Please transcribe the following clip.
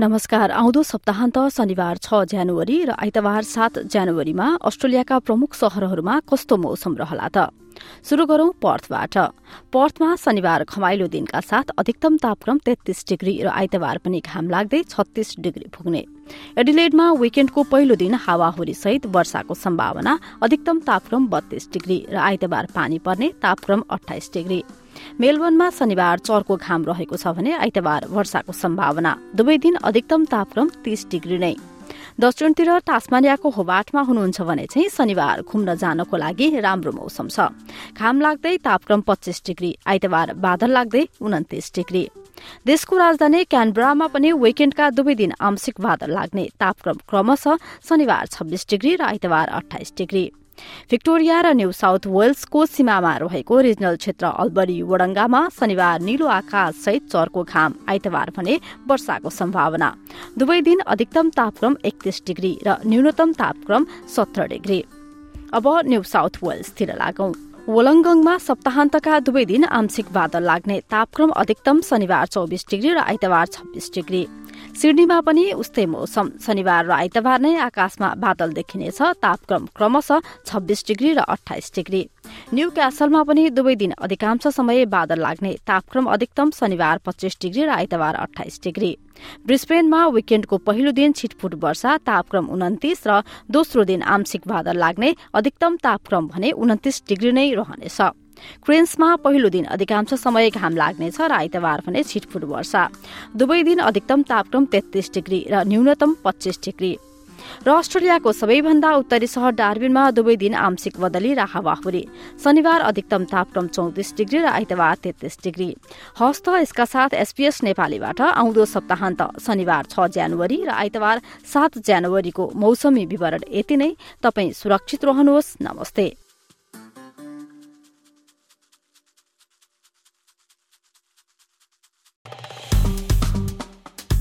नमस्कार। आउँदो सप्ताहन्त शनिबार छ जनवरी र आइतबार सात जनवरीमा अस्ट्रेलियाका प्रमुख शहरहरूमा कस्तो मौसम रहला त? शुरू गरौं पर्थबाट। पर्थमा शनिबार खमाइलो दिनका साथ अधिकतम तापक्रम तेत्तीस डिग्री र आइतबार पनि घाम लाग्दै छत्तीस डिग्री पुग्ने। एडिलेडमा विकेण्डको पहिलो दिन हावाहुरी सहित वर्षाको सम्भावना अधिकतम तापक्रम बत्तीस डिग्री र आइतबार पानी पर्ने तापक्रम अठाइस डिग्री। मेलबर्नमा शनिबार चर्को घाम रहेको छ भने आइतबार वर्षाको सम्भावना। दुवै दिन अधिकतम तापक्रम तीस डिग्री नै। दक्षिणतिर टास्मानियाको होबाटमा हुनुहुन्छ भने चाहिँ शनिबार घुम्न जानको लागि राम्रो मौसम छ। घाम लाग्दै तापक्रम पच्चीस डिग्री आइतबार बादल लाग्दै उन्तिस डिग्री। देशको राजधानी क्यानब्रामा पनि विकेण्डका दुवै दिन आंशिक बादल लाग्ने तापक्रम क्रमशः शनिबार छब्बीस डिग्री र आइतबार अठाइस डिग्री। भिक्टोरिया र न्यू साउथ वेल्सको सीमामा रहेको रिजनल क्षेत्र अल्बरी वडंगामा शनिबार निलो आकाश सहित चर्को घाम। आइतबार भने वर्षाको सम्भावना। दुवै दिन अधिकतम तापक्रम एकतीस डिग्री र न्यूनतम तापक्रम सत्र डिग्री। अब न्यू साउथ वेल्सतिर लागौं। वोलङ्गङमा सप्ताहन्तका दुवै दिन आंशिक बादल लाग्ने। तापक्रम अधिकतम शनिबार चौबिस डिग्री र आइतबार छब्बीस डिग्री। सिडनीमा पनि उस्तै मौसम। शनिबार र आइतबार नै आकाशमा बादल देखिनेछ। तापक्रम क्रमशः छब्बीस डिग्री र अठाइस डिग्री। न्यू क्यासलमा पनि दुवै दिन अधिकांश समय बादल लाग्ने। तापक्रम अधिकतम शनिबार पच्चीस डिग्री र आइतबार अठाइस डिग्री। ब्रिस्बेनमा विकेण्डको पहिलो दिन छिटफुट वर्षा तापक्रम उन्तिस र दोस्रो दिन आंशिक बादल लाग्ने। अधिकतम तापक्रम भने उन्तिस डिग्री नै रहनेछ। क्रेन्समा पहिलो दिन अधिकांश समय घाम लाग्नेछ र आइतबार भने छिटफुट वर्षा। दुवै दिन अधिकतम तापक्रम तेत्तीस डिग्री र न्यूनतम पच्चीस डिग्री। र अस्ट्रेलियाको सबैभन्दा उत्तरी शहर डार्बिनमा दुवै दिन आंशिक बदली र हावाहुरी। शनिबार अधिकतम तापक्रम चौतिस डिग्री र आइतबार तेत्तीस डिग्री। हस्त यसका साथ एसपीएस नेपालीबाट आउँदो सप्ताहन्त शनिबार छ जनवरी र आइतबार सात जनवरीको मौसमी विवरण यति नै। तपाई सुरक्षित रहनुहोस्। नमस्ते।